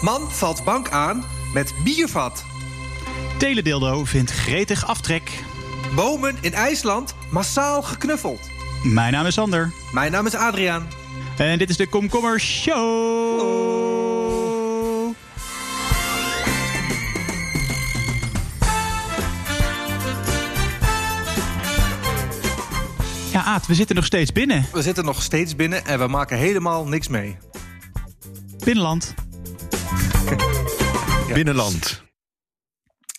Man valt bank aan met biervat. Teledildo vindt gretig aftrek. Bomen in IJsland massaal geknuffeld. Mijn naam is Sander. Mijn naam is Adriaan. En dit is de Komkommer Show. Ja, Aad, we zitten nog steeds binnen. We zitten nog steeds binnen en we maken helemaal niks mee. Binnenland. Binnenland.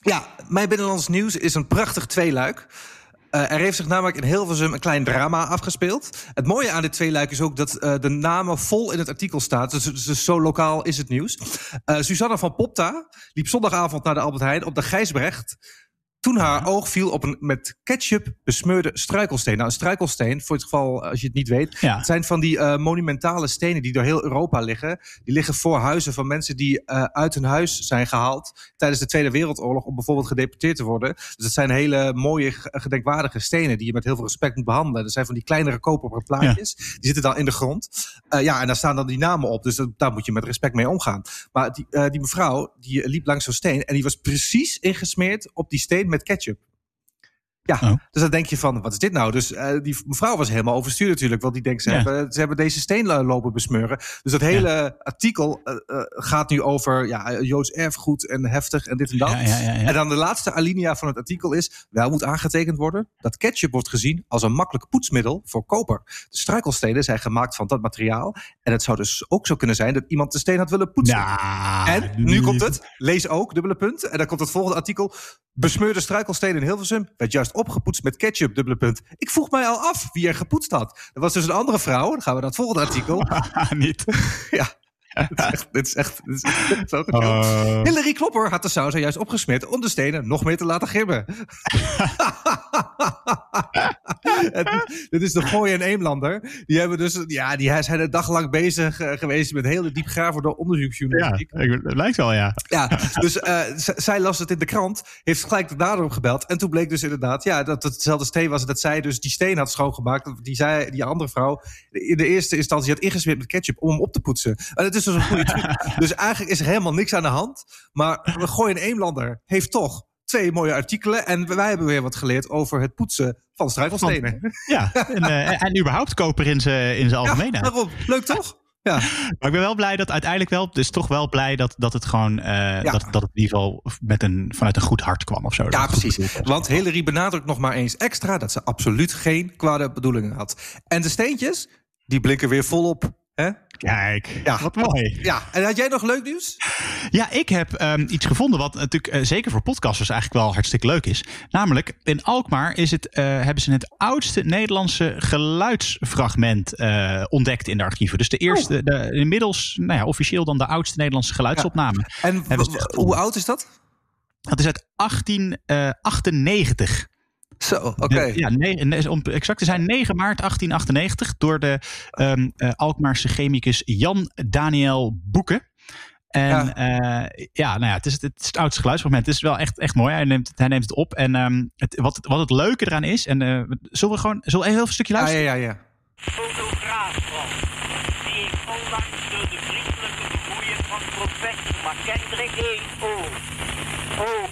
Ja, mijn binnenlands nieuws is een prachtig tweeluik. Uh, er heeft zich namelijk in Hilversum een klein drama afgespeeld. Het mooie aan dit tweeluik is ook dat uh, de namen vol in het artikel staat. Dus, dus zo lokaal is het nieuws. Uh, Susanne van Popta liep zondagavond naar de Albert Heijn op de Gijsbrecht toen haar oog viel op een met ketchup besmeurde struikelsteen. Nou, een struikelsteen, voor het geval als je het niet weet, ja. het zijn van die uh, monumentale stenen die door heel Europa liggen. Die liggen voor huizen van mensen die uh, uit hun huis zijn gehaald tijdens de Tweede Wereldoorlog om bijvoorbeeld gedeporteerd te worden. Dus het zijn hele mooie, gedenkwaardige stenen die je met heel veel respect moet behandelen. Dat zijn van die kleinere koperen plaatjes. Ja. Die zitten dan in de grond. Uh, ja, en daar staan dan die namen op. Dus dat, daar moet je met respect mee omgaan. Maar die, die mevrouw, die liep langs zo'n steen en die was precies ingesmeerd op die steen met ketchup. Ja, oh. dus dan denk je van, wat is dit nou? Dus uh, die mevrouw was helemaal overstuurd natuurlijk. Want die denkt, ze, ja. hebben, ze hebben deze steen lopen besmeuren. Dus dat hele ja. artikel uh, uh, gaat nu over ja, Joods erfgoed en heftig en dit en dat. Ja, en dan de laatste alinea van het artikel is... wel moet aangetekend worden dat ketchup wordt gezien als een makkelijk poetsmiddel voor koper. De struikelstenen zijn gemaakt van dat materiaal. En het zou dus ook zo kunnen zijn dat iemand de steen had willen poetsen. en nu komt het, lees ook, dubbele punt. En dan komt het volgende artikel. Besmeurde struikelsteen in Hilversum werd juist opgepoetst met ketchup, dubbele punt. Ik vroeg mij al af wie er gepoetst had. Er was dus een andere vrouw, dan gaan we naar het volgende artikel. Niet. ja. dit, is echt, dit is echt, dit is echt zo uh... Hillary Klopper had de saus juist opgesmeerd om de stenen nog meer te laten gibben. dit is de Gooi en Eemlander. Die hebben dus, ja, die zijn een dag lang bezig uh, geweest met hele diepgravende onderzoeksjournalistiek. Ja, het lijkt wel, ja. Ja, dus uh, zij las het in de krant, heeft gelijk de dader gebeld. En toen bleek dus inderdaad, ja, dat het hetzelfde steen was. Dat zij dus die steen had schoongemaakt. Die, zij, die andere vrouw in de eerste instantie had ingesmeerd met ketchup om hem op te poetsen. En het is dus een goede truc. dus eigenlijk is er helemaal niks aan de hand. Maar we gooien Eemlander heeft toch twee mooie artikelen. En wij hebben weer wat geleerd over het poetsen van struikelstenen. Ja, en, uh, en überhaupt koper in zijn in algemeenheid. Ja, daarom. Leuk toch? Ja. Maar ik ben wel blij dat uiteindelijk wel, dus toch wel blij dat, dat het gewoon, uh, ja. dat, dat het in ieder geval met een, vanuit een goed hart kwam of zo. Ja, precies. Want Hillary benadrukt nog maar eens extra dat ze absoluut geen kwade bedoelingen had. En de steentjes, die blinken weer volop. Hè? Kijk, ja. wat mooi. Ja, en had jij nog leuk nieuws? Ja, ik heb um, iets gevonden wat natuurlijk uh, zeker voor podcasters eigenlijk wel hartstikke leuk is. Namelijk, in Alkmaar is het, uh, hebben ze het oudste Nederlandse geluidsfragment uh, ontdekt in de archieven. Dus de eerste, oh. de, inmiddels nou ja, officieel dan de oudste Nederlandse geluidsopname. Ja. En hoe oud is dat? Dat is uit 1898. Zo, oké. Okay. Ja, nee, om exact te zijn 9 maart 1898 door de um, uh, Alkmaarse chemicus Jan Daniel Boeken. En ja, uh, ja nou ja, het is het, het, is het oudste geluidsfragment. Het is wel echt, echt mooi. Hij neemt, hij neemt het op. En um, het, wat, het, wat het leuke eraan is, en uh, zullen we gewoon zullen we even een stukje luisteren? Ja, ja, ja. Fotograaf van, die ik onlangs door de vriendelijke bemoeien van professor McKendrick heen. Oh, oh,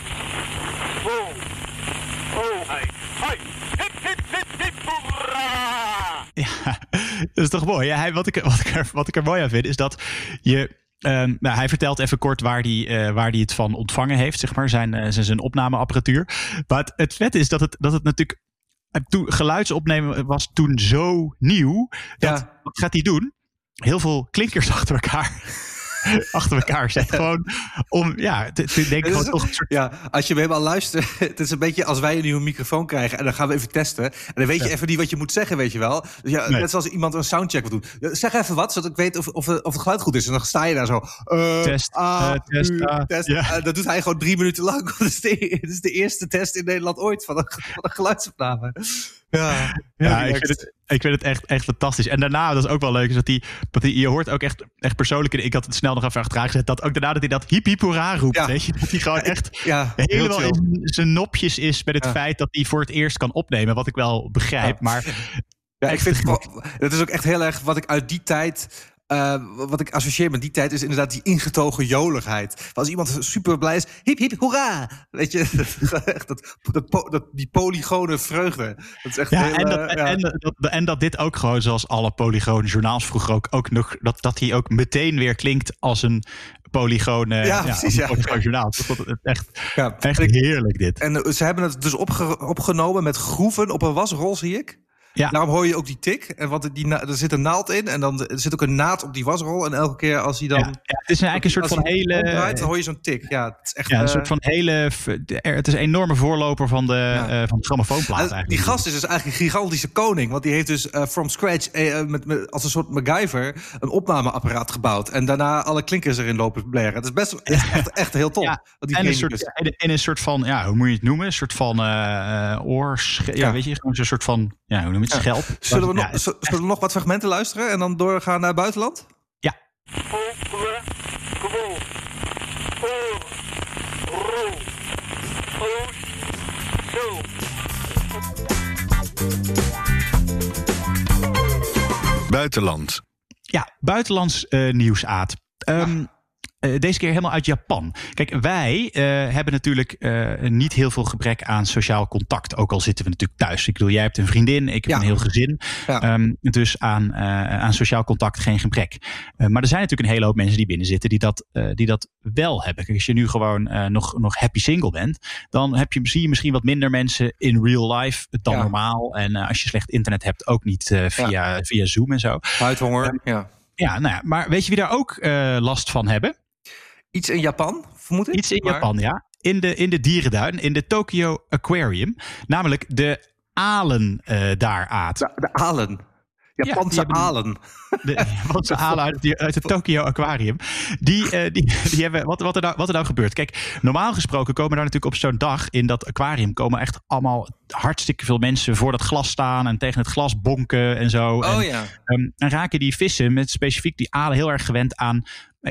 oh. Oh, hip, hip, hip, hip, hoera! Ja, dat is toch mooi. Ja, hij, wat, ik, wat, ik er, wat ik er mooi aan vind, is dat je... Um, nou, hij vertelt even kort waar hij uh, waar die het van ontvangen heeft, zeg maar, zijn, uh, zijn opnameapparatuur. Maar het, het vet is dat het, dat het natuurlijk. Toen, geluidsopnemen was toen zo nieuw. Dat, ja. Wat gaat hij doen? Heel veel klinkers achter elkaar achter elkaar zet. Gewoon om, ja, te, te denken gewoon toch soort... Ja, als je me helemaal luistert, het is een beetje als wij een nieuwe microfoon krijgen en dan gaan we even testen. En dan weet je ja. even niet wat je moet zeggen, weet je wel. Dus ja, nee. Net zoals iemand een soundcheck wil doen. Zeg even wat, zodat ik weet of, of, of het geluid goed is. En dan sta je daar zo. Uh, test, uh, test, test. Ja. Uh, dat doet hij gewoon drie minuten lang. Dat is, de, dat is de eerste test in Nederland ooit van een, van een geluidsopname. Ja, ja ik, vind het, ik vind het echt, echt fantastisch. En daarna, dat is ook wel leuk, is dat hij, dat hij je hoort ook echt, echt persoonlijk, ik had het snel nog even achteraan gezet, dat ook daarna dat hij dat hiep hiep hoera roept, ja. weet je, dat hij gewoon echt ja, helemaal in zijn nopjes is met het ja. feit dat hij voor het eerst kan opnemen, wat ik wel begrijp, maar... Ja, ik vind het, dat is ook echt heel erg wat ik uit die tijd eh, wat ik associeer met die tijd is inderdaad die ingetogen joligheid. Als iemand super blij is, hip hip hoera! Weet je, dat, dat, dat, die polygone vreugde. Dat is echt Ja, heel, en, dat, ja. en, dat, en dat dit ook gewoon, zoals alle polygone journaals vroeger ook, ook nog, dat, dat hij ook meteen weer klinkt als een polygone, Ja, precies, ja. polygoon journaal. Dat, dat, echt, Ja, echt heerlijk dit. En eh, ze hebben het dus opge- opgenomen met groeven op een wasrol, zie ik. Ja. Daarom hoor je ook die tik. En wat die er zit een naald in. En dan er zit ook een naad op die wasrol. En elke keer als hij dan. Ja, ja, het is eigenlijk een soort van hele. dan hoor je zo'n tik. Ja, het is echt. Ja, een eh, soort van hele. Het is een enorme voorloper van de, eh, van de grammofoonplaat. en eigenlijk. die gast is dus eigenlijk een gigantische koning. Want die heeft dus eh, from scratch met, met, als een soort MacGyver een opnameapparaat gebouwd. En daarna alle klinkers erin lopen blaren. Het is best echt, echt, heel tof. En een, soort, en en een soort van, ja, hoe moet je het noemen? Een soort van oors. Ja, Ja. weet je, gewoon zo'n soort van, ja, hoe noem je het? Ja. Schelp. Zullen we, Ja, nog, z- zullen we nog wat fragmenten luisteren en dan doorgaan naar het buitenland? Zo. Buitenland. Ja, buitenlands eh nieuws, Aad. Ehm, eh, deze keer helemaal uit Japan. Kijk, wij eh, hebben natuurlijk eh, niet heel veel gebrek aan sociaal contact. Ook al zitten we natuurlijk thuis. Ik bedoel, jij hebt een vriendin, ik heb Ja. een heel gezin. Ja. Ehm, dus aan, eh, aan sociaal contact geen gebrek. Eh, maar er zijn natuurlijk een hele hoop mensen die binnen zitten die dat, eh, die dat wel hebben. Kijk, als je nu gewoon eh, nog, nog happy single bent, dan heb je, zie je misschien wat minder mensen in real life dan Ja. normaal. En eh, als je slecht internet hebt, ook niet eh, via, via Zoom en zo. Huidhonger, ja. Ja, nou ja, maar weet je wie daar ook eh, last van hebben? Iets in Japan, vermoed ik? Iets in Maar- Japan, ja. In de, in de dierenduin, in de Tokyo Aquarium. Namelijk de alen eh daar, Aad. De, de alen. Japanse hebben- alen. De, ze alen uit, uit het Tokyo Aquarium. Die, eh, die, die hebben, wat, wat, er nou, wat er nou gebeurt. Kijk, normaal gesproken komen daar natuurlijk op zo'n dag in dat aquarium... komen echt allemaal hartstikke veel mensen voor dat glas staan... en tegen het glas bonken en zo. en, Oh ja. Ehm, en raken die vissen, met specifiek die alen, heel erg gewend aan.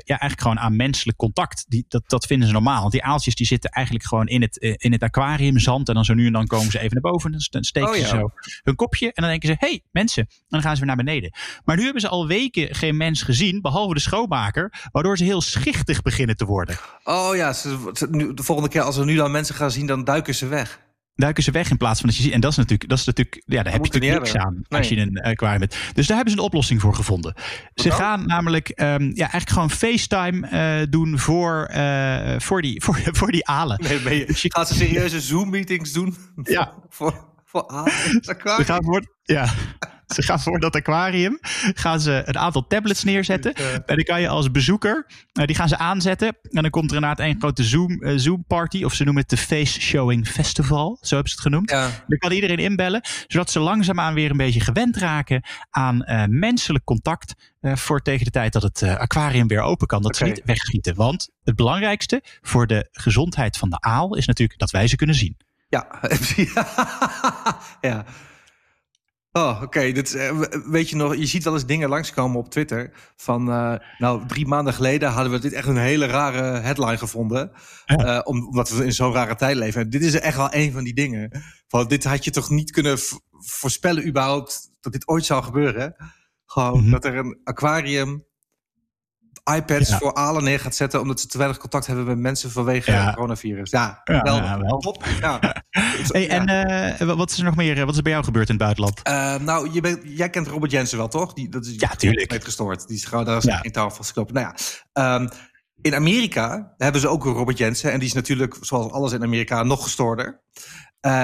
Ja, eigenlijk gewoon aan menselijk contact. Die, dat, dat vinden ze normaal. Want die aaltjes die zitten eigenlijk gewoon in het, eh, in het aquarium, zand. En dan zo nu en dan komen ze even naar boven. Dan st- Dan steken Oh, ze ja. zo hun kopje. En dan denken ze, hey, mensen. En dan gaan ze weer naar beneden. Maar nu hebben ze al weken geen mens gezien, behalve de schoonmaker. Waardoor ze heel schichtig beginnen te worden. Oh ja, ze, ze- nu, de volgende keer als we nu dan mensen gaan zien, dan duiken ze weg. Duiken ze weg in plaats van dat je ziet. En dat is natuurlijk, dat is natuurlijk ja, daar heb je natuurlijk niks aan als je Nee. een aquarium hebt. Dus daar hebben ze een oplossing voor gevonden. Ze dan? gaan namelijk ehm, ja, eigenlijk gewoon FaceTime eh, doen voor, eh, voor, die, voor, voor die alen. Nee, ben je, gaan ze serieuze Zoom-meetings doen? Ja. voor, voor alen? Ze gaan voor, ja, ze gaan voor dat aquarium gaan ze een aantal tablets neerzetten. En dan kan je als bezoeker, eh, die gaan ze aanzetten. En dan komt er inderdaad een grote Zoom, eh, Zoom party. Of ze noemen het de Face Showing Festival. Zo hebben ze het genoemd. Ja. Dan kan iedereen inbellen, zodat ze langzaamaan weer een beetje gewend raken aan eh, menselijk contact. eh, voor tegen de tijd dat het eh, aquarium weer open kan. Dat ze niet wegschieten. Want het belangrijkste voor de gezondheid van de aal is natuurlijk dat wij ze kunnen zien. Ja. ja. Oh, oké. Dit eh, Weet je nog, je ziet wel eens dingen langskomen op Twitter. Van, eh, nou, drie maanden geleden hadden we dit echt een hele rare headline gevonden. Ja. Eh, om- omdat we in zo'n rare tijd leven. En dit is echt wel een van die dingen. Van, dit had je toch niet kunnen voorspellen überhaupt dat dit ooit zou gebeuren. Gewoon Mhm. dat er een aquarium iPads Ja. voor alen neer gaat zetten... omdat ze te weinig contact hebben met mensen vanwege Ja. coronavirus. Ja, Ja, wel, wel. top. Ja. Hey. En eh, wat is er nog meer? eh, Wat is er bij jou gebeurd in het buitenland? Eh, nou, je bent, jij kent Robert Jensen wel, toch? Die, dat is Ja, tuurlijk. Heeft gestoord. Die is gewoon, daar geen touw vastgeklopt. Nou ja, ehm, in Amerika hebben ze ook een Robert Jensen. En die is natuurlijk, zoals alles in Amerika, nog gestoorder.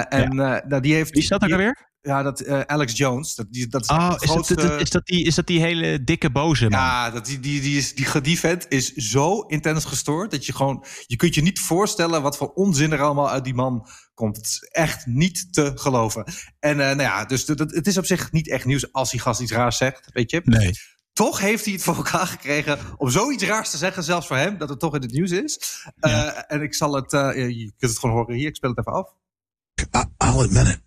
En nou, die heeft... Wie is dat ook die- alweer? Ja, dat, eh, Alex Jones. Dat, die, dat is Oh, dat, grootste... dat- is, dat die, is dat die hele dikke boze man? Ja, dat die, die, die, is, die, die vent is zo intens gestoord dat je gewoon. Je kunt je niet voorstellen wat voor onzin er allemaal uit die man komt. Het is echt niet te geloven. En eh, nou ja, dus dat- dat- het is op zich niet echt nieuws als die gast iets raars zegt, weet je. Nee. Toch heeft hij het voor elkaar gekregen om zoiets raars te zeggen, zelfs voor hem, dat het toch in het nieuws is. Eh, en ik zal het, eh, je kunt het gewoon horen hier, ik speel het even af. I, I'll admit it.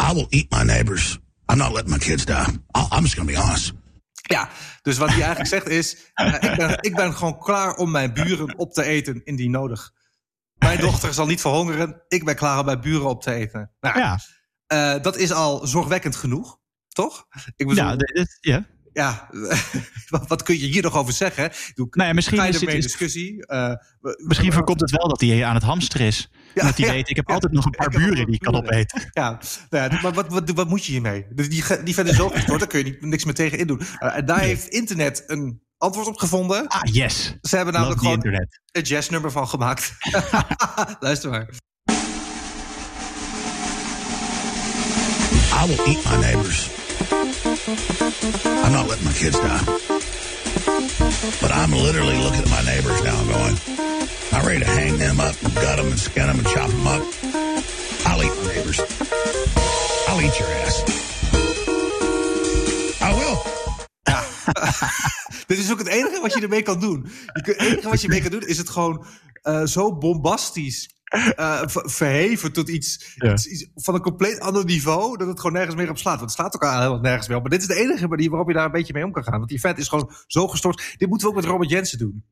I will eat my neighbors. I'm not letting my kids die. I'll, I'm just going to be honest. Ja, dus wat hij eigenlijk zegt is: eh, ik, ben, ik ben gewoon klaar om mijn buren op te eten indien nodig. Mijn dochter zal niet verhongeren. Ik ben klaar om mijn buren op te eten. Nou, Ja, eh, dat is al zorgwekkend genoeg, toch? Ik bedoel, ja, dit is- ja. Ja, wat, wat kun je hier nog over zeggen? Doe, Nou ja, misschien ga je is ermee in discussie. Eh, Misschien voorkomt het wel dat hij aan het hamsteren is. Ja, dat hij ja, weet, ik heb ja. altijd nog een paar buren die ik kan opeten. Ja, nou ja, maar wat, wat, wat moet je hiermee? Dus die, die vinden zo gestoord, daar kun je niet, niks meer tegen indoen. Uh, en daar heeft internet een antwoord op gevonden. Ah, yes. Ze hebben namelijk gewoon internet. een jazznummer van gemaakt. Luister maar. I will eat my neighbors. I'm not letting my kids die. But I'm literally looking at my neighbors now and going, I'm ready to hang them up and gut them and skin them and chop them up. I'll eat my neighbors. I'll eat your ass. I will. Dit is ook het enige wat je ermee kan doen. Je kunt- Het enige wat je mee kan doen is het gewoon eh, zo bombastisch eh, ver- verheven tot iets, Ja. iets, iets van een compleet ander niveau. Dat het gewoon nergens meer op slaat. Want het slaat ook al helemaal nergens meer op. Maar dit is de enige manier waarop je daar een beetje mee om kan gaan. Want die vent is gewoon zo gestoord. Dit moeten we ook met Robert Jensen doen.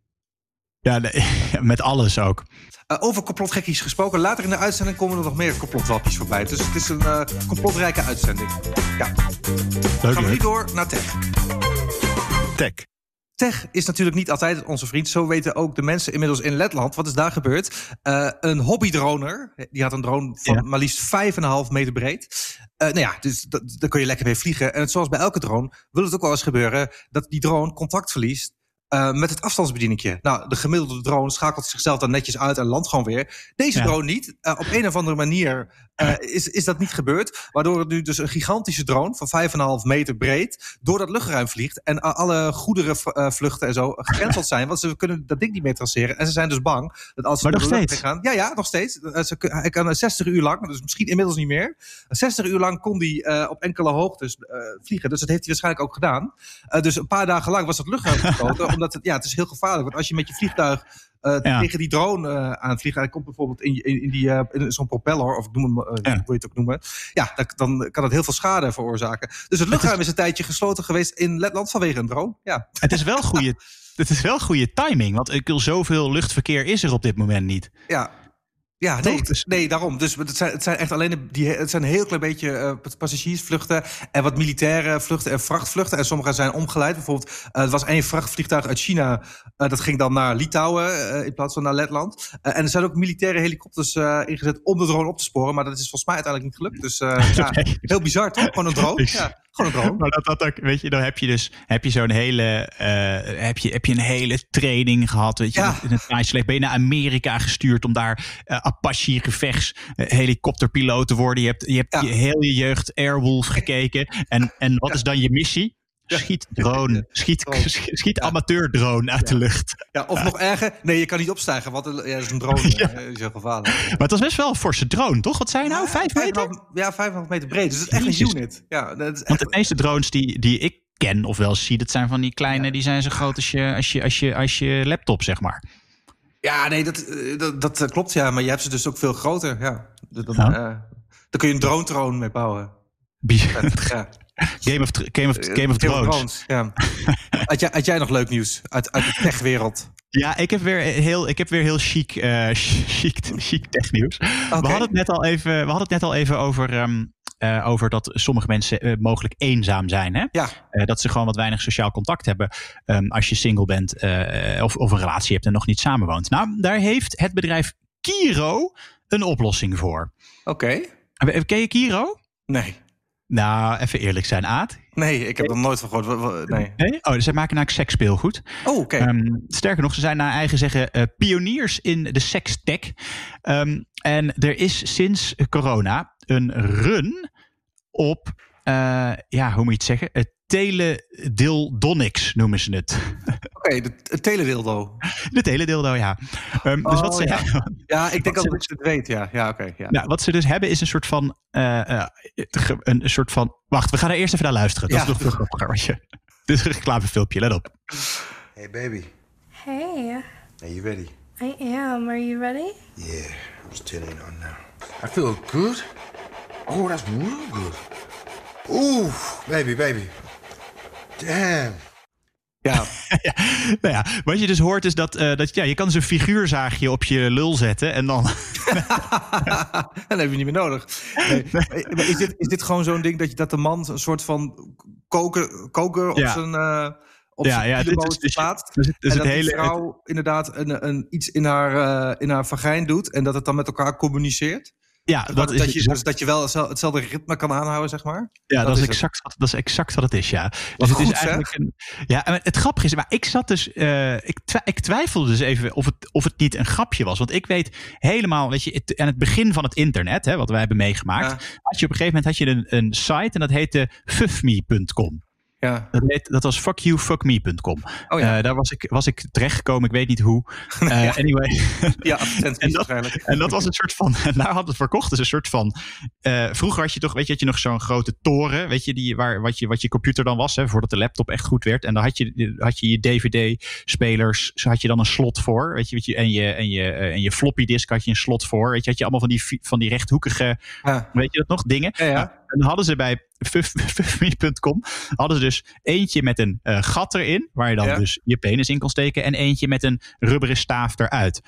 Ja, nee, met alles ook. Eh, over complotgekkies gesproken. Later in de uitzending komen er nog meer complotwapjes voorbij. Dus het is een eh, complotrijke uitzending. Ja, Leuk, gaan we nu door naar Tech. Tech. Tech is natuurlijk niet altijd onze vriend. Zo weten ook de mensen inmiddels in Letland. Wat is daar gebeurd? Eh, een hobbydroner. Die had een drone van Ja. maar liefst 5,5 meter breed. Eh, nou ja, dus dat, daar kun je lekker mee vliegen. En het, zoals bij elke drone wil het ook wel eens gebeuren... dat die drone contact verliest eh, met het afstandsbedieningje. Nou, de gemiddelde drone schakelt zichzelf dan netjes uit en landt gewoon weer. Deze Ja. drone niet. Op een of andere manier eh, is, is dat niet gebeurd. Waardoor het nu dus een gigantische drone van 5,5 meter breed door dat luchtruim vliegt. En alle goederen v- eh, vluchten en zo gecanceld zijn. Want ze kunnen dat ding niet meer traceren. En ze zijn dus bang dat als ze Maar nog steeds? gaan. Ja, ja, nog steeds. Eh, ze, hij kan eh, 60 uur lang, dus misschien inmiddels niet meer. 60 uur lang kon hij op enkele hoogtes vliegen. Dus dat heeft hij waarschijnlijk ook gedaan. Dus een paar dagen lang was dat luchtruim gesloten. omdat het, ja, het is heel gevaarlijk. Want als je met je vliegtuig eh, Ja. tegen die drone eh aan het vliegen. Hij komt bijvoorbeeld in, in, in, die, eh, in zo'n propeller, of ik noem hem, Ja. hoe je het ook noemen. Ja, dan, dan kan het heel veel schade veroorzaken. Dus het luchtruim is een tijdje gesloten geweest in Letland vanwege een drone. Ja, Het is wel goede, het is wel goede timing. Want ik wil zoveel luchtverkeer is er op dit moment niet. ja. Ja, nee? Dus- nee, daarom. Dus het zijn, het zijn echt alleen de- die, het zijn een heel klein beetje eh, passagiersvluchten en wat militaire vluchten en vrachtvluchten. En sommige zijn omgeleid. Bijvoorbeeld, eh, er was één vrachtvliegtuig uit China. eh, dat ging dan naar Litouwen in plaats van naar Letland. En er zijn ook militaire helikopters ingezet om de drone op te sporen. Maar dat is volgens mij uiteindelijk niet gelukt. Dus ja, heel bizar toch? Gewoon een drone. Ja, gewoon een drone. Maar dat, dat ook, weet je, dan heb je dus heb je zo'n hele, heb je, heb je een hele training gehad. Weet je, Ja. in het ben je naar Amerika gestuurd om daar eh, Apache gevechts eh, helikopterpiloot te worden. Je hebt, je hebt Ja. je heel je jeugd Airwolf gekeken. En, en wat is dan je missie? Schiet drone, schiet, schiet, Ja. amateur drone uit de lucht. Ja, of nog erger, nee, je kan niet opstijgen, want er- ja, dat is een drone. Ja. is heel gevaarlijk. Maar het was best wel een forse drone, toch? Wat zei je nou? Vijf meter? 5,5 Ja, 5,5 meter breed. Dus het is echt een unit. Ja, dat is Want echt, de meeste drones die, die ik ken of wel zie, dat zijn van die kleine, die zijn zo groot als je, als je, als je, als je laptop, zeg maar. Ja, nee, dat, eh, dat, dat eh, klopt, ja. Maar je hebt ze dus ook veel groter. Ja. Dat- dat, Ja. eh, daar kun je een drone-troon mee bouwen. Ja. Game of, Game of, Game of Thrones. Ja. had, jij, had jij nog leuk nieuws uit, uit de techwereld? Ja, ik heb weer heel, ik heb weer heel chic, chic, chic technieuws. We, hadden het net al even, we hadden het net al even over, ehm, eh, over dat sommige mensen eh, mogelijk eenzaam zijn. Hè? Ja, Eh, dat ze gewoon wat weinig sociaal contact hebben ehm, als je single bent of, of een relatie hebt en nog niet samenwoont. Nou, daar heeft het bedrijf Kiro een oplossing voor. oké. Eh, Ken je Kiro? Nee. Nou, even eerlijk zijn, Aad. Nee, ik heb er nooit van gehoord. Nee. Nee? Oh, dus zij maken namelijk seksspeelgoed. Oh, oké. Ehm, sterker nog, ze zijn naar eigen zeggen pioniers in de sekstech. Ehm, en er is sinds corona een run op, eh, ja, hoe moet je het zeggen? Het teledildonics noemen ze het. Oké, de, het teledildo. De teledildo, ja. Ehm, dus wat Oh, ze, ja. hebben- Ja, ik denk Wat dat ze ik het weet. Ja, ja oké. ja. nou, wat ze dus hebben is een soort van, eh, eh, een soort van, wacht, we gaan er eerst even naar luisteren. Dat Ja. is nog veel grappiger. Dit is een reclamefilmpje, let op. Hey, baby. Hey, Are you ready? I am. Are you ready? Yeah, I'm it on now. I feel good. Oh, that's real good. Ooh, baby, baby. Damn. Ja, ja, nou ja, wat je dus hoort is dat, eh, dat ja, je kan dus een figuurzaagje op je lul zetten en dan... dat heb je niet meer nodig. Nee. Maar Is, dit, is dit gewoon zo'n ding dat, je, dat de man een soort van koker, koker op Ja. zijn, eh op Ja, zijn ja, dit is pielemoot dus- plaatst. Dus, dus en het dat hele, die vrouw inderdaad een, een, iets in haar, eh, in haar vagijn doet. En dat het dan met elkaar communiceert. Ja, Dat, dat is, dat, je, dus dat je wel hetzelfde, ritme kan aanhouden, zeg maar. ja, dat dat, is is het. exact, wat- dat is exact wat het is, ja. Dus Wat het is goed, eigenlijk een, ja, en het grappige is, maar ik zat dus, eh, ik, twi- ik twijfelde dus even of het, of het niet een grapje was. Want ik weet helemaal, weet je, het, aan het begin van het internet, hè, wat wij hebben meegemaakt, Ja. had je op een gegeven moment had je een, een site en dat heette fuffme.com. Ja. Dat, heet, dat was fuckyoufuckme.com. Oh ja. Eh, daar was ik, was ik terechtgekomen, ik weet niet hoe. Eh, Anyway, Ja, En dat- en dat was een soort van, en daar hadden het verkocht, dus een soort van, eh, vroeger had je toch, weet je, had je nog zo'n grote toren, weet je, die, waar, wat, je, wat je computer dan was, hè, voordat de laptop echt goed werd. En dan had je, had je je DVD-spelers, had je dan een slot voor, weet je, weet je en, je, en, je, en je floppy disk had je een slot voor, weet je, had je allemaal van die, van die rechthoekige, Ja. weet je dat nog, dingen. Ja, ja. Nou, dan hadden ze bij fuff- fuffme.com hadden ze dus eentje met een eh, gat erin, waar je dan Ja. dus je penis in kon steken, en eentje met een rubberen staaf eruit.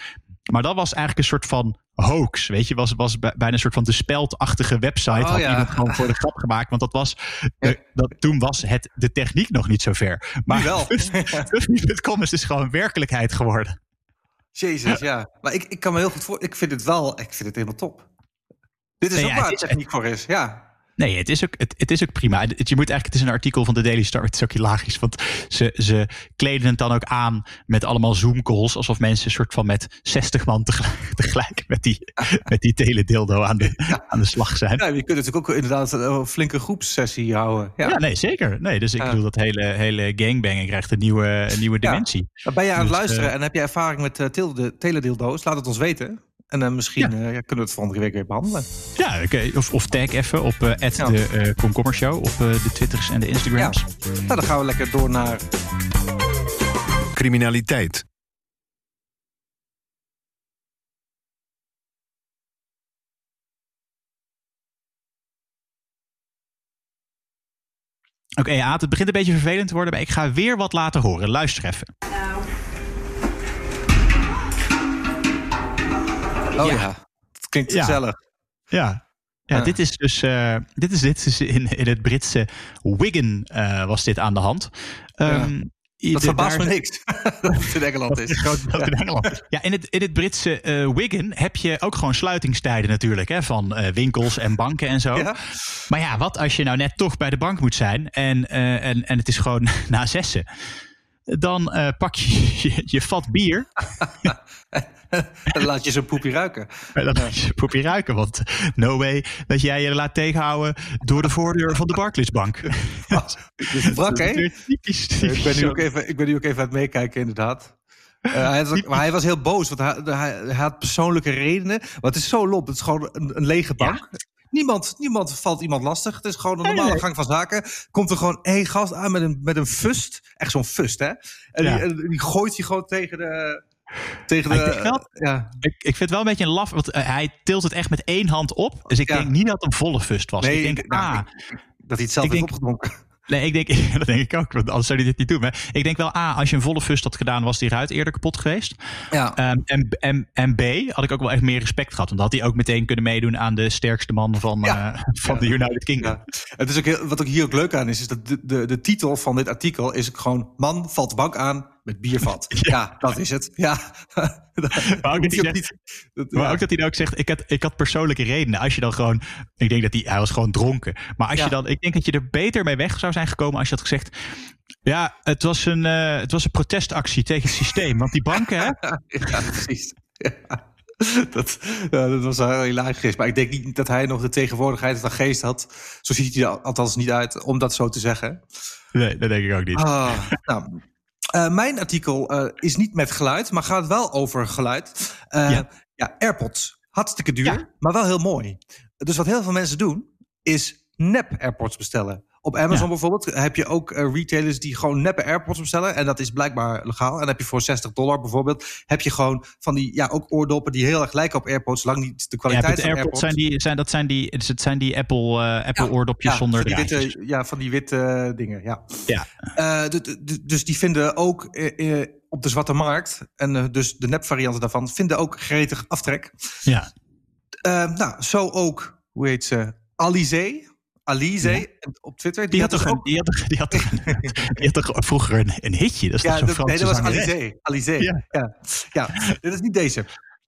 Maar dat was eigenlijk een soort van hoax, weet je, was, was bij- bijna een soort van de speldachtige website. Oh, had ja. iemand gewoon voor de grap gemaakt, want dat was, dat, toen was het, de techniek nog niet zo ver. Maar fuffme.com is dus gewoon werkelijkheid geworden. Jezus, ja. Maar ik, ik kan me heel goed voor... Ik vind het wel... Ik vind het helemaal top. Dit is Nee, ook ja, waar het is- techniek voor is. Ja. Nee, het is ook, het, het is ook prima. Het, je moet eigenlijk, het is een artikel van de Daily Star. Het is ook hilarisch, want ze, ze kleden het dan ook aan met allemaal Zoom-calls. Alsof mensen een soort van met 60 man tegelijk, tegelijk met die, met die teledildo aan de, aan de slag zijn. ja, je kunt natuurlijk ook inderdaad een flinke groepssessie houden. Ja. Ja, nee, zeker. Nee, dus ik bedoel, dat hele, hele gangbangen krijgt een nieuwe, een nieuwe dimensie. Ben je aan het Dus, luisteren eh, en heb je ervaring met uh, teledildo's? Laat het ons weten. En dan misschien Ja. eh, ja, kunnen we het volgende week weer behandelen. Ja, oké. of, of tag even op eh Ja. de eh Komkommer Show op eh, de Twitters en de Instagrams. Nou, dan gaan we lekker door naar... Criminaliteit. Oké, Aad, het begint een beetje vervelend te worden, maar ik ga weer wat laten horen. Luister even. Oh Ja. ja, dat klinkt Ja. gezellig. Ja. Ja, Ja. dit is dus uh, dit is, dit is in, in het Britse Wigan uh, was dit aan de hand. Um, dat verbaast me niks. dat het in Engeland is. Het in Engeland is. Ja, in het, in het Britse uh, Wigan heb je ook gewoon sluitingstijden natuurlijk. Hè, van uh, winkels en banken en zo. Ja. Maar ja, wat als je nou net toch bij de bank moet zijn en, uh, en, en het is gewoon na zessen. Dan uh, pak je, je je vat bier. dan laat je zo'n poepje ruiken. Dan laat je zo'n poepje ruiken. Want no way dat jij je laat tegenhouden door de voordeur van de Barclaysbank. Dus brak, hè? Typisch, ik, ben nu ook even, ik ben nu ook even aan het meekijken, inderdaad. Uh, hij, was, maar hij was heel boos, want hij, hij, hij, had persoonlijke redenen. Maar het is zo lomp. Het is gewoon een, een lege bank. Ja. Niemand, niemand valt iemand lastig. Het is gewoon een normale gang van zaken. Komt er gewoon één gast aan met een, met een fust. Echt zo'n fust, hè? En ja. die, die gooit hij gewoon tegen de... Tegen de, ik, wel, ja. ik, ik vind het wel een beetje een laf, want uh, hij tilt het echt met één hand op. Dus ik ja. denk niet dat het een volle fust was. Nee, ik denk, nou, ah, ik, dat hij het zelf heeft denk, opgedronken. Nee, ik denk, dat denk ik ook, want anders zou hij dit niet doen. Maar ik denk wel, A, als je een volle fust had gedaan, was die ruit eerder kapot geweest. Ja. Um, en, en, en B, had ik ook wel echt meer respect gehad. Want dan had hij ook meteen kunnen meedoen aan de sterkste man van, ja. uh, van ja. de United Kingdom. Ja. Het is ook heel, wat ook hier ook leuk aan is, is dat de, de, de titel van dit artikel is gewoon... Man valt bank aan met biervat. ja. ja, dat is het. Ja. maar ook, dat hij, zegt, dat, maar ook dat hij dan ook zegt, ik had, ik had persoonlijke redenen. Als je dan gewoon, ik denk dat hij, hij was gewoon dronken. Maar als je dan, ik denk dat je er beter mee weg zou zijn gekomen als je had gezegd... Ja, het was een, uh, het was een protestactie tegen het systeem. Want die banken, hè? ja, precies. Dat, ja, dat was heel hilarisch. Maar ik denk niet dat hij nog de tegenwoordigheid van geest had. Zo ziet hij er althans niet uit, om dat zo te zeggen. Nee, dat denk ik ook niet. Ah, nou, uh, mijn artikel uh, is niet met geluid, maar gaat wel over geluid. Uh, ja. ja. AirPods. Hartstikke duur, ja. maar wel heel mooi. Dus wat heel veel mensen doen, is nep AirPods bestellen. Op Amazon ja. bijvoorbeeld heb je ook uh, retailers die gewoon neppe AirPods bestellen. En dat is blijkbaar legaal. En dan heb je voor 60 dollar bijvoorbeeld... heb je gewoon van die ja, ook oordoppen die heel erg lijken op AirPods. Lang niet de kwaliteit ja, van AirPods. Zijn die, zijn, dat zijn die, het zijn die Apple, uh, Apple ja, oordopjes ja, zonder van die witte, Ja, van die witte uh, dingen, ja. ja. Dus die vinden ook op de zwarte markt... en dus de nepvarianten daarvan... vinden ook gretig aftrek. Ja. nou, zo ook, hoe heet ze... Alizé. Alize Ja. op Twitter. Die had, toch dus een, ook- die had, die had, die had toch vroeger een, een hitje? Dat is Ja, dat, nee, dat was? Alize. Alize. Ja. Ja. Ja. dit is niet deze.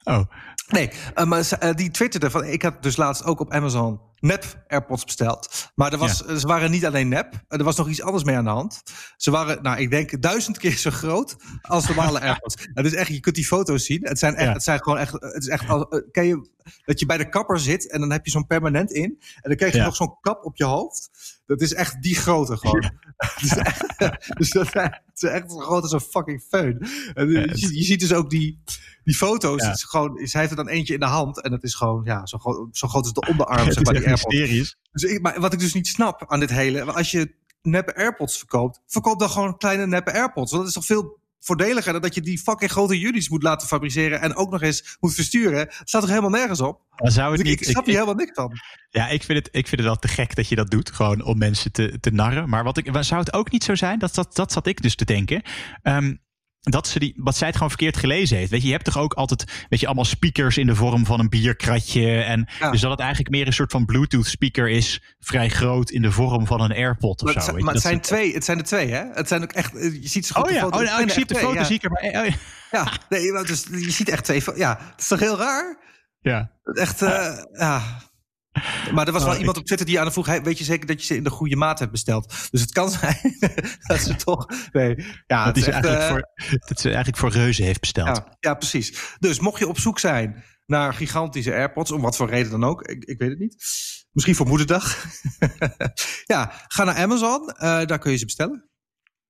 Oh, Nee, eh, maar eh, die twitterde van... Ik had dus laatst ook op Amazon nep AirPods besteld. Maar er was, ze waren niet alleen nep. Er was nog iets anders mee aan de hand. Ze waren, nou, ik denk duizend keer zo groot als normale AirPods. Het is echt, je kunt die foto's zien. Het zijn, echt, Ja. het zijn gewoon echt... Het is echt als, eh, ken je dat je bij de kapper zit en dan heb je zo'n permanent in. En dan krijg je Ja. nog zo'n kap op je hoofd. Dat is echt die grote gewoon. dus, echt, dus dat is echt zo groot als een fucking föhn. En, eh, je, ziet- je ziet dus ook die, die foto's. Ja. Het is gewoon, zij heeft er dan eentje in de hand. En dat is gewoon ja, zo, groot, zo groot als de onderarm. zeg is maar, die AirPods. Dus ik, maar wat ik dus niet snap aan dit hele... Als je neppe AirPods verkoopt... verkoop dan gewoon kleine neppe AirPods. Want dat is toch veel voordeliger... dan dat je die fucking grote units moet laten fabriceren... en ook nog eens moet versturen. Dat staat toch helemaal nergens op? Maar zou het Dus ik, niet, ik snap hier helemaal niks van. Ja, ik vind, het, ik vind het wel te gek dat je dat doet. Gewoon om mensen te, te narren. Maar wat ik, zou het ook niet zo zijn? Dat, dat, dat zat ik dus te denken. Ehm, dat ze die, wat zij het gewoon verkeerd gelezen heeft. Weet je, je hebt toch ook altijd, weet je, allemaal speakers in de vorm van een bierkratje. En Ja. dus dat het eigenlijk meer een soort van Bluetooth speaker is, vrij groot in de vorm van een AirPod of Maar, zo. het, maar het zijn twee, het zijn er twee, hè? Het zijn ook echt... eh, Je ziet ze goed Oh ja, foto. oh, nou, ik zie op de foto, twee, zie ik er maar. oh, ja. ja. Ja, nee, dus, je ziet echt twee... Ja, het is toch heel raar? ja. Echt, eh, ja. Maar er was wel Oh, iemand op Twitter die aan de vroeg... weet je zeker dat je ze in de goede maat hebt besteld? Dus het kan zijn dat ze toch... Nee, ja, Dat ze echt, eigenlijk, eh, voor, dat ze eigenlijk voor reuzen heeft besteld. ja, ja, precies. Dus mocht je op zoek zijn naar gigantische AirPods... om wat voor reden dan ook, ik, ik weet het niet. Misschien voor moederdag. ja, ga naar Amazon. eh, daar kun je ze bestellen.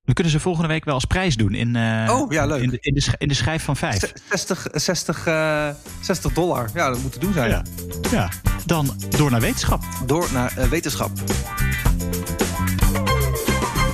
We kunnen ze volgende week wel als prijs doen. In, eh, Oh, ja, leuk. In de, in de, sch- in de schijf van vijf. 60, 60, eh, 60 dollar. Ja, dat moet te doen zijn. Ja. ja, dan door naar wetenschap. Door naar eh, wetenschap.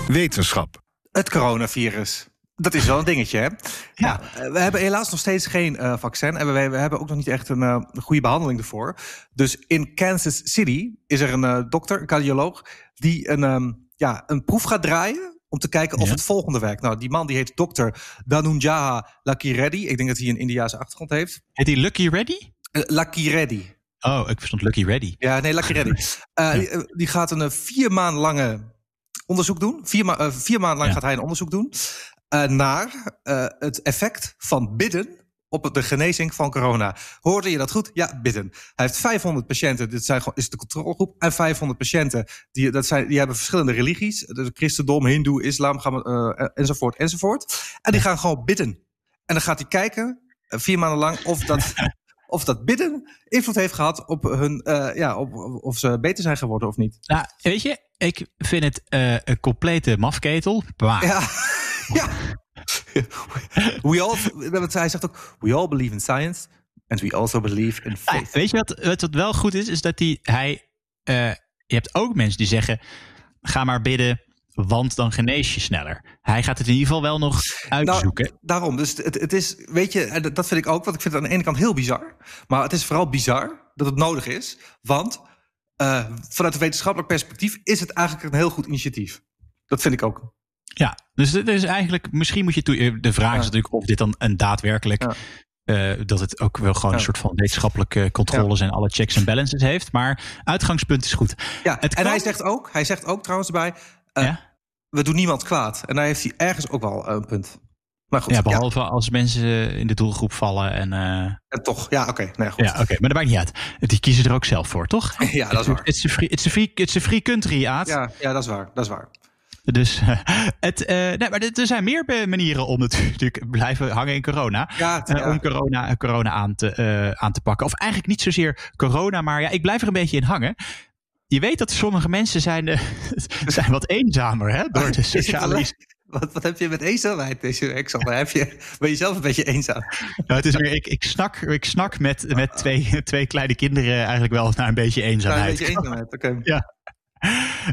Wetenschap. Het coronavirus. Dat is wel een dingetje, hè? Ja. eh, we hebben helaas nog steeds geen eh, vaccin. En we, we hebben ook nog niet echt een, eh, goede behandeling ervoor. Dus in Kansas City is er een eh, dokter, een cardioloog... die een, ehm, ja, een proef gaat draaien om te kijken of Ja. het volgende werkt. Nou, die man die heet dokter Dhanunjaya Lakireddy. Ik denk dat hij een Indiaanse achtergrond heeft. Heet die Lucky Ready? Uh, Lakireddy. Oh, ik verstond Lucky Ready. Ja, nee, Lucky Reddy. Eh, die, eh, die gaat een eh, vier maand lange onderzoek doen. Vier, ma eh, vier maanden lang Ja. gaat hij een onderzoek doen eh, naar eh, het effect van bidden op de genezing van corona. Hoorde je dat goed? Ja, bidden. Hij heeft 500 patiënten, dit zijn, gewoon- is de controlegroep, en 500 patiënten die, dat zijn, die hebben verschillende religies. Dus christendom, hindoe, islam, gaan eh, enzovoort, enzovoort. En die gaan gewoon bidden. En dan gaat hij kijken, eh, vier maanden lang, of dat, of dat bidden invloed heeft gehad op hun, eh, ja, op, of ze beter zijn geworden of niet. Nou, weet je, ik vind het een complete mafketel. Maar Ja, ja. We all, hij zegt ook, we all believe in science and we also believe in Ah, faith. weet je wat, wat, wat wel goed is? Is dat die, hij. eh, je hebt ook mensen die zeggen: ga maar bidden, want dan genees je sneller. Hij gaat het in ieder geval wel nog uitzoeken. Nou, daarom, dus het, het is, weet je, en dat vind ik ook, want ik vind het aan de ene kant heel bizar. Maar het is vooral bizar dat het nodig is. Want eh, vanuit een wetenschappelijk perspectief is het eigenlijk een heel goed initiatief. Dat vind ik ook. Ja, dus het is eigenlijk, misschien moet je toe. eh, De vraag is natuurlijk of dit dan een daadwerkelijk. Eh, dat het ook wel gewoon Ja. een soort van wetenschappelijke controles en alle checks en balances heeft. Maar uitgangspunt is goed. Ja, Het en hij zegt ook, hij zegt ook trouwens erbij, eh, Ja? we doen niemand kwaad. En daar heeft hij ergens ook wel een punt. Maar goed, Ja, behalve als mensen in de doelgroep vallen. En, en toch, ja, oké, nee, goed. ja, oké, maar dat maakt niet uit. Die kiezen er ook zelf voor, toch? Ja, dat is waar. It's a free, it's a free, it's a free country, Aad. Ja, ja, dat is waar, dat is waar. Dus het, eh, nee, maar er zijn meer be- manieren om natuurlijk blijven hangen in corona. Ja, Eh, ja. Om corona, corona aan, te, eh, aan te pakken. Of eigenlijk niet zozeer corona, maar ja, ik blijf er een beetje in hangen. Je weet dat sommige mensen zijn, eh, zijn wat eenzamer hè, door de sociale Wat, wat heb je met eenzaamheid deze week? Heb je, ben je zelf een beetje eenzaam? Nou, het is weer, ik, ik snak, ik snak met, met twee, twee kleine kinderen eigenlijk wel naar een beetje Nou, een eenzaamheid. beetje eenzaamheid, oké. Ja.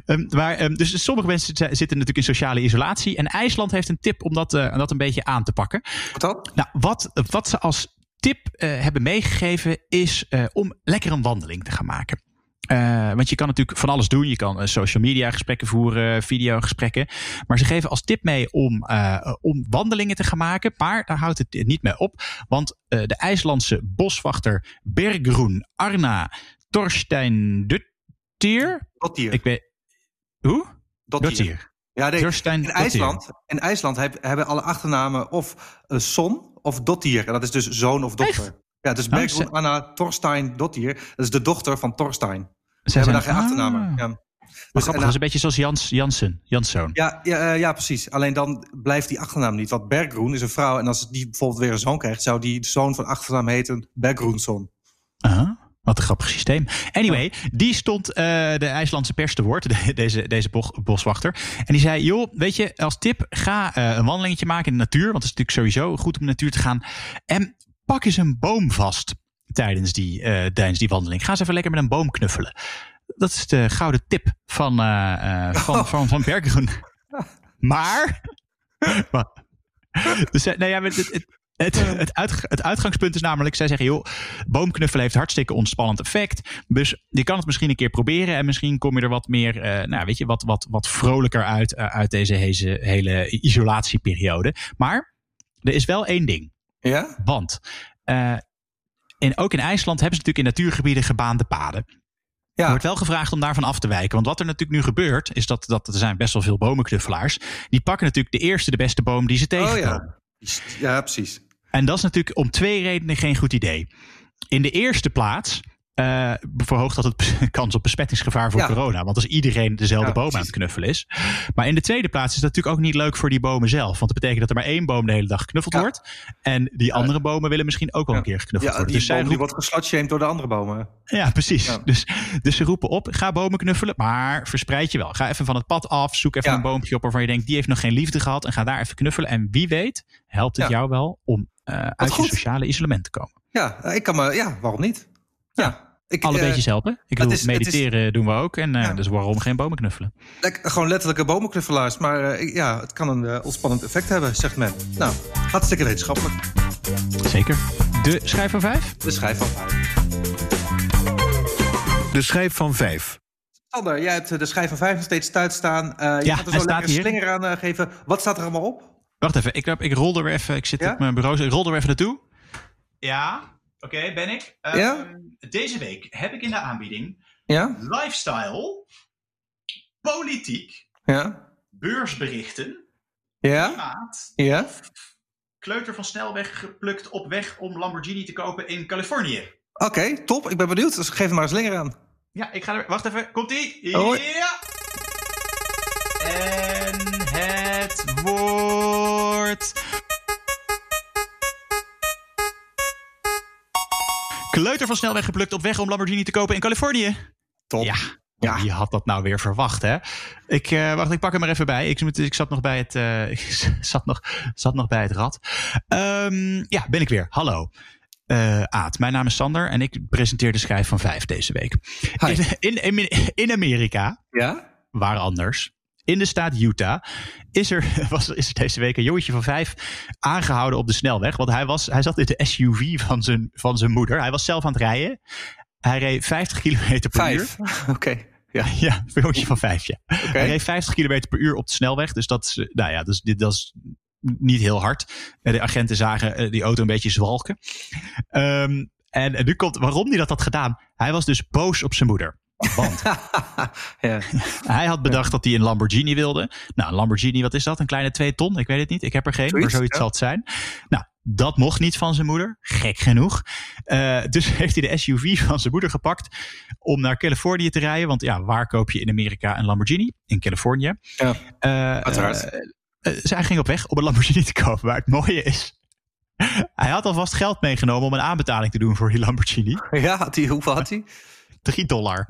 Ehm, maar, ehm, dus sommige mensen zi- zitten natuurlijk in sociale isolatie. En IJsland heeft een tip om dat, eh, dat een beetje aan te pakken. Wat dan? Nou, wat, wat ze als tip eh, hebben meegegeven is eh, om lekker een wandeling te gaan maken. Want je kan natuurlijk van alles doen. Je kan social media gesprekken voeren, videogesprekken. Maar ze geven als tip mee om, om wandelingen te gaan maken. Maar daar houdt het niet mee op. Want de IJslandse boswachter Bergroen Arna Torstein Dut Dottier. Ik weet... Hoe? Dottier. Dottier. Ja, nee, Thorstein in. IJsland, in IJsland heb- hebben alle achternamen of uh, Son of Dottier. En dat is dus zoon of dochter. Ja, dus Nou, Bergrun Anna Torstein Dottier. Dat is de dochter van Torstein. Ze hebben daar geen achternamen. Ah. Ja. Dus, grappig, dat is een beetje zoals Jans, Jansen. Janszoon. Ja, ja, eh, ja, precies. Alleen dan blijft die achternaam niet. Want Bergroen is een vrouw. En als die bijvoorbeeld weer een zoon krijgt... zou die zoon van achternaam heten Bergroenson. Aha, wat een grappig systeem. Anyway, die stond eh, de IJslandse pers te woord, de- deze, deze bo- boswachter. En die zei, joh, weet je, als tip, ga eh, een wandelingetje maken in de natuur. Want het is natuurlijk sowieso goed om in de natuur te gaan. En pak eens een boom vast tijdens die, eh, tijdens die wandeling. Ga eens even lekker met een boom knuffelen. Dat is de gouden tip van, eh, van, van, van Berggroen. Maar... maar- dus, nou ja, het, het, het, het, uitg- het uitgangspunt is namelijk, zij zeggen, joh, boomknuffelen heeft hartstikke ontspannend effect. Dus je kan het misschien een keer proberen en misschien kom je er wat meer, eh, nou weet je, wat, wat, wat vrolijker uit, eh, uit deze heze- hele isolatieperiode. Maar er is wel één ding. Ja? Want eh, in, ook in IJsland hebben ze natuurlijk in natuurgebieden gebaande paden. Er Ja. wordt wel gevraagd om daarvan af te wijken. Want wat er natuurlijk nu gebeurt, is dat, dat er zijn best wel veel bomenknuffelaars. Die pakken natuurlijk de eerste, de beste boom die ze Oh tegenkomen. ja. Ja, precies. En dat is natuurlijk om twee redenen geen goed idee. In de eerste plaats eh, verhoogt dat het kans op besmettingsgevaar voor Ja. corona. Want als iedereen dezelfde Ja, boom aan het knuffelen is. Maar in de tweede plaats is dat natuurlijk ook niet leuk voor die bomen zelf. Want dat betekent dat er maar één boom de hele dag geknuffeld Ja. wordt. En die andere bomen willen misschien ook wel een keer geknuffeld Ja, worden. die, Dus zij boom die wordt geslutshamed door de andere bomen. ja, precies. Dus, dus ze roepen op, ga bomen knuffelen, maar verspreid je wel. Ga even van het pad af, zoek even een boompje op waarvan je denkt, die heeft nog geen liefde gehad. En ga daar even knuffelen. En wie weet, helpt het jou wel om eh, uit je sociale isolement te komen. Ja, ik kan me... Ja, waarom niet? Ja. Ik, Alle eh, beetjes helpen. Ik bedoel, is- is- mediteren doen we ook. En eh, Ja. dus waarom geen bomen knuffelen? lek- Gewoon letterlijke bomenknuffelaars. Maar eh, ja, het kan een ontspannend effect hebben, zegt men. Nou, hartstikke wetenschappelijk. Zeker. De schrijf van vijf? De schijf van vijf. De schijf van vijf. Sander, jij hebt de schijf van vijf nog steeds thuis staan. Eh je Ja, gaat er zo staat lekker een slinger aan geven. Wat staat er allemaal op? Wacht even, ik, ik rol er weer even. Ik zit Ja? op mijn bureau. Ik rol er weer even naartoe. Ja, oké, ben ik. Ehm, Ja? Deze week heb ik in de aanbieding Ja? lifestyle, politiek, Ja? beursberichten, Ja? klimaat, Ja? kleuter van snelweg geplukt op weg om Lamborghini te kopen in Californië. Oké, top. Ik ben benieuwd. Dus geef er maar een slinger aan. Ja, ik ga er. Wacht even, komt ie? Hoi. Ja! En het woord. Kleuter van snelweg geplukt op weg om Lamborghini te kopen in Californië. Top. Ja. Ja. Wie had dat nou weer verwacht, hè? Ik, eh, wacht, ik pak hem er even bij. Ik, ik zat nog bij het, eh, ik zat nog, zat nog bij het rad. Ehm, ja, ben ik weer. Hallo. Eh Aad, mijn naam is Sander en ik presenteer de schijf van vijf deze week. In, in, in, in Amerika, Ja? waar anders, in de staat Utah, is er, was, is er deze week een jongetje van vijf aangehouden op de snelweg. Want hij, was, hij zat in de SUV van zijn, van zijn moeder. Hij was zelf aan het rijden. Hij reed 50 kilometer per uur. Vijf. Oké. Ja. Ja, een jongetje van vijf, ja. Hij reed 50 km per uur op de snelweg. Dus dat is, eh, nou ja, is, dit- dat is niet heel hard. De agenten zagen eh, die auto een beetje zwalken. Ehm, en, en nu komt waarom hij dat had gedaan. Hij was dus boos op zijn moeder. Want ja. hij had bedacht dat hij een Lamborghini wilde. Nou, een Lamborghini, wat is dat? Een kleine 2 ton? Ik weet het niet. Ik heb er geen, maar Zoiets, ja. zal het zijn. Nou, dat mocht niet van zijn moeder. Gek genoeg. Eh, dus heeft hij de SUV van zijn moeder gepakt om naar Californië te rijden. Want ja, waar koop je in Amerika een Lamborghini? In Californië. Ja. Eh, Uiteraard. eh, zij ging op weg om een Lamborghini te kopen. Maar het mooie is, hij had alvast geld meegenomen om een aanbetaling te doen voor die Lamborghini. Ja, had hij, hoeveel had hij? 3 dollar.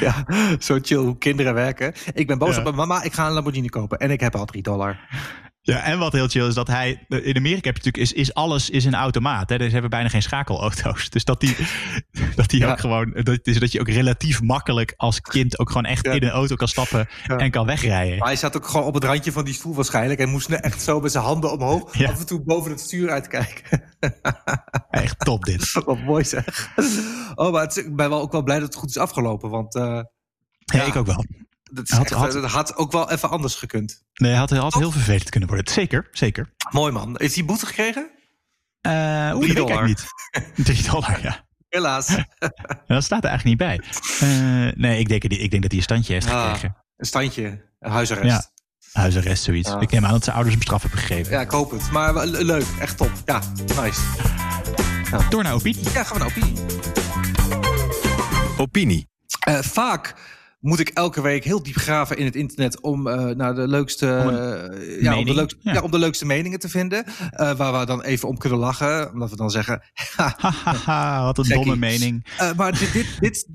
Ja, zo chill hoe kinderen werken. Ik ben boos Ja. op mijn mama, ik ga een Lamborghini kopen. En ik heb al 3 dollar. Ja, en wat heel chill is dat hij. In Amerika heb je natuurlijk is, is alles is een automaat. Hè? Dus ze hebben bijna geen schakelauto's. Dus dat die, dat die Ja. ook gewoon. Dat, is dat je ook relatief makkelijk als kind ook gewoon echt Ja. in een auto kan stappen Ja. en kan wegrijden. Maar hij zat ook gewoon op het randje van die stoel waarschijnlijk. En moest echt zo met zijn handen omhoog Ja. af en toe boven het stuur uitkijken. Echt top dit. Wat mooi zeg. Oh, maar het ik ben wel ook wel blij dat het goed is afgelopen. Want eh, Ja, Ja. ik ook wel. Dat, is Had- echt, had- dat had ook wel even anders gekund. Nee, had, had heel vervelend kunnen worden. Zeker, zeker. Mooi man. Heeft hij boete gekregen? Eh Oeh, Drie dollar. niet. 3 dollar, ja. Helaas. Dat staat er eigenlijk niet bij. Eh, nee, ik denk, ik denk dat hij een standje heeft Ah, gekregen. een standje, een huisarrest. Ja. Huisarrest, zoiets. Ah. Ik neem aan dat zijn ouders hem straf hebben gegeven. Ja, ik hoop het. Maar leuk, echt top. Ja, nice. Door naar opinie. Ja, gaan we naar opinie. Opinie. Eh, vaak moet ik elke week heel diep graven in het internet om eh, naar de leukste, eh, ja, om de leukste, ja. ja. om de leukste meningen te vinden. eh, waar we dan even om kunnen lachen. Omdat we dan zeggen. "Ha, Hahaha, wat een domme mening. Maar dit, dit, dit,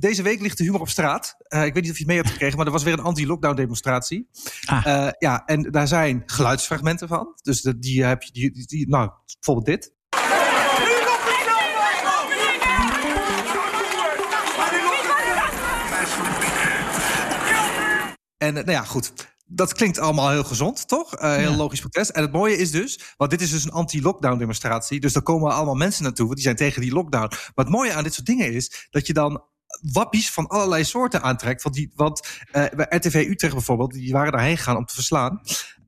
deze week ligt de humor op straat. Ik weet niet of je het mee hebt gekregen, maar er was weer een anti-lockdown demonstratie. Ah. Ja, en daar zijn geluidsfragmenten van. Dus die heb je, die, die- die- nou, bijvoorbeeld dit. En eh, nou ja, goed. Dat klinkt allemaal heel gezond, toch? Eh, heel Ja. logisch protest. En het mooie is dus, want dit is dus een anti-lockdown demonstratie. Dus daar komen allemaal mensen naartoe, want die zijn tegen die lockdown. Maar het mooie aan dit soort dingen is dat je dan wappies van allerlei soorten aantrekt. Want, die, want eh, bij RTV Utrecht bijvoorbeeld, die waren daarheen gegaan om te verslaan.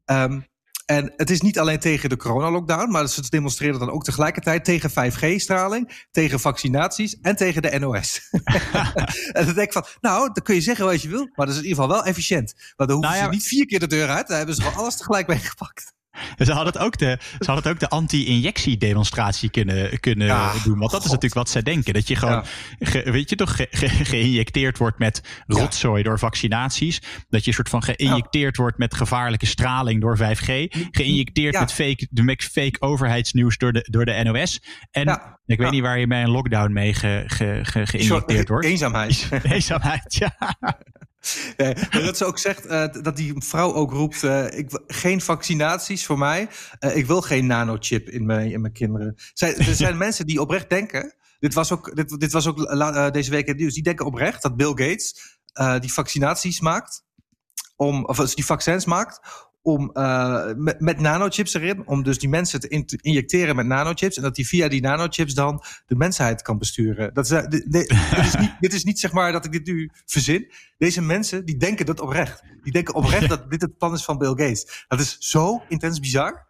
Ehm, en het is niet alleen tegen de coronalockdown, maar ze demonstreren dan ook tegelijkertijd tegen 5G-straling, tegen vaccinaties en tegen de NOS. en dan denk ik van, nou, dan kun je zeggen wat je wil, maar dat is in ieder geval wel efficiënt. Want dan hoeven Nou ja, ze niet vier keer de deur uit, dan hebben ze gewoon alles tegelijk meegepakt. Ze hadden het ook de, ze hadden het ook de anti-injectie-demonstratie kunnen, kunnen Ja, doen. Want dat is natuurlijk wat zij denken. Dat je gewoon, ge- weet je toch, ge- ge- geïnjecteerd wordt met rotzooi door vaccinaties. Dat je een soort van geïnjecteerd wordt met gevaarlijke straling door 5G. Geïnjecteerd met, fake, de- fake overheidsnieuws door de, door de NOS. En ik weet niet waar je bij een lockdown mee ge, ge, ge- geïnjecteerd wordt. Eenzaamheid. Eenzaamheid, ja. Nee, maar dat ze ook zegt eh, dat die vrouw ook roept: eh, ik, geen vaccinaties voor mij. Eh, ik wil geen nanochip in mijn, in mijn kinderen. Zij, er zijn mensen die oprecht denken. Dit was ook, dit, dit was ook deze week in het nieuws. Die denken oprecht dat Bill Gates die vaccinaties maakt. Om, of die vaccins maakt. Om, eh, met, met nanochips erin. Om dus die mensen te, in- te injecteren met nanochips. En dat die via die nanochips dan de mensheid kan besturen. Dat is, eh, dit, dit- dit is niet, dit is niet zeg maar dat ik dit nu verzin. Deze mensen die denken dat oprecht. Die denken oprecht dat dit het plan is van Bill Gates. Dat is zo intens bizar.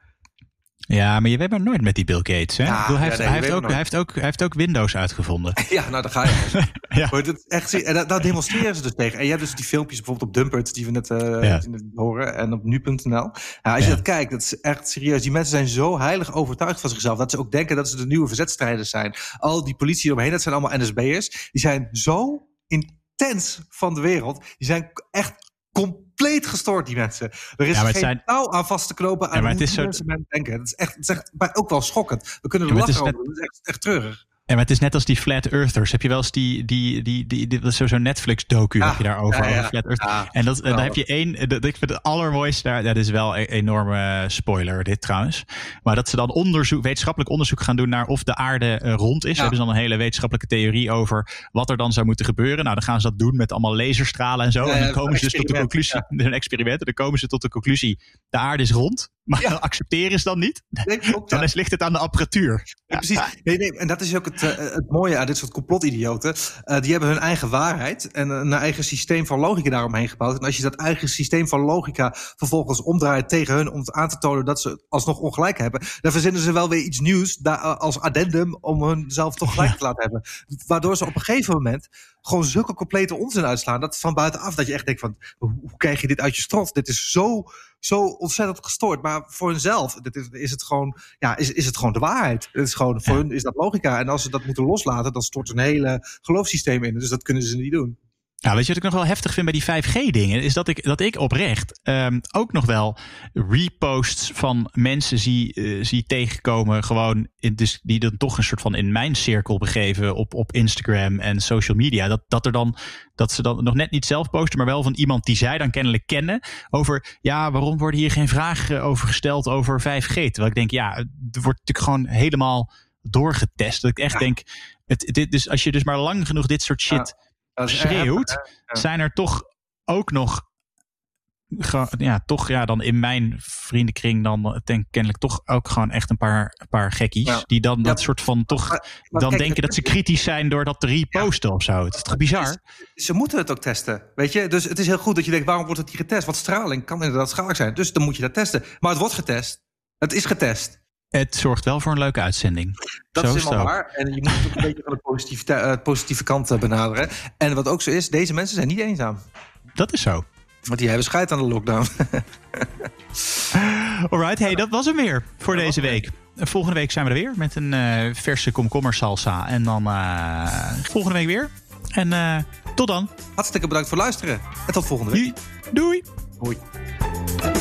Ja, maar je weet maar nooit met die Bill Gates. Hè? Ja, bedoel, hij, ja, heeft, nee, hij, heeft ook, hij, heeft ook, hij heeft ook Windows uitgevonden. Ja, nou daar ga je. Ja. Maar dat echt, en daar, daar demonstreren ze dus tegen. En je hebt dus die filmpjes bijvoorbeeld op Dumpert, die we net, eh, Ja. horen, en op nu.nl. Ja, als je dat kijkt, dat is echt serieus. Die mensen zijn zo heilig overtuigd van zichzelf, dat ze ook denken dat ze de nieuwe verzetstrijders zijn. Al die politie eromheen, dat zijn allemaal NSB'ers. Die zijn zo intens van de wereld. Die zijn echt compleet gestoord, die mensen. Er is Ja, het geen zijn- touw aan vast te knopen aan Ja, hoe het zo- mensen men- denken. Het is echt, het is echt maar ook wel schokkend. We kunnen er Ja, het lachen is over. Het is echt, echt treurig. Ja, maar het is net als die Flat Earthers. Heb je wel eens die, die, die, die, die dat is zo- zo'n Netflix-docu heb je daarover, ja, Flat Earth. Ja, en dat, en daar wel. heb je één, eh, dat, ik vind het allermooiste, daar, dat is wel een enorme spoiler dit trouwens. Maar dat ze dan onderzoek, wetenschappelijk onderzoek gaan doen naar of de aarde eh, rond is. Ja. Hebben ze dan een hele wetenschappelijke theorie over wat er dan zou moeten gebeuren. Nou, dan gaan ze dat doen met allemaal laserstralen en zo. En dan komen ze dus tot de conclusie, een experiment, en dan komen ze tot de conclusie, de aarde is rond. Maar Ja. dan accepteren ze dan niet. Nee, klopt, ja. Dan is, ligt het aan de apparatuur. Ja, precies. Nee, nee, en dat is ook het, eh, het mooie aan dit soort complotidioten. Eh, die hebben hun eigen waarheid en een eigen systeem van logica daaromheen gebouwd. En als je dat eigen systeem van logica vervolgens omdraait tegen hun om het aan te tonen dat ze alsnog ongelijk hebben, dan verzinnen ze wel weer iets nieuws daar, eh, als addendum om hunzelf toch gelijk te laten hebben. Waardoor ze op een gegeven moment gewoon zulke complete onzin uitslaan. Dat van buitenaf dat je echt denkt van, hoe, krijg je dit uit je strot? Dit is zo, zo ontzettend gestoord. Maar voor hunzelf dit is, is het gewoon, ja, is, is het gewoon de waarheid. Het is gewoon, voor hun is dat logica. En als ze dat moeten loslaten, dan stort hun hele geloofssysteem in. Dus dat kunnen ze niet doen. Ja, weet je wat ik nog wel heftig vind bij die 5G-dingen? Is dat ik, dat ik oprecht ehm, ook nog wel reposts van mensen zie, eh, zie tegenkomen. Gewoon in, dus die dan toch een soort van in mijn cirkel begeven op, op Instagram en social media. Dat, dat, er dan, dat ze dan nog net niet zelf posten, maar wel van iemand die zij dan kennelijk kennen. Over ja, waarom worden hier geen vragen over gesteld over 5G? Terwijl ik denk, ja, er wordt natuurlijk gewoon helemaal doorgetest. Dat ik echt Ja. denk, het, dit, dus als je dus maar lang genoeg dit soort shit schreeuwt, zijn er toch ook nog. Ja, toch ja, dan in mijn vriendenkring dan denk ik kennelijk toch ook gewoon echt een paar, een paar gekkies. Ja. Die dan dat Ja. soort van toch Maar- maar dan kijk, denken dat ze kritisch zijn door dat te reposten of zo. Het is toch bizar? Ze moeten het ook testen, weet je? Dus het is heel goed dat je denkt, waarom wordt het hier getest? Want straling kan inderdaad schadelijk zijn. Dus dan moet je dat testen. Maar het wordt getest. Het is getest. Het zorgt wel voor een leuke uitzending. Dat Zo is helemaal waar. En je moet het ook een beetje van de positivite- eh, positieve kant eh, benaderen. En wat ook zo is, deze mensen zijn niet eenzaam. Dat is zo. Want die hebben scheid aan de lockdown. Alright, hey, dat was hem weer voor deze week. Volgende week zijn we er weer met een eh, verse komkommer salsa. En dan volgende week weer. En tot dan. Hartstikke bedankt voor het luisteren. En tot volgende week. Doei. Doei. Hoi.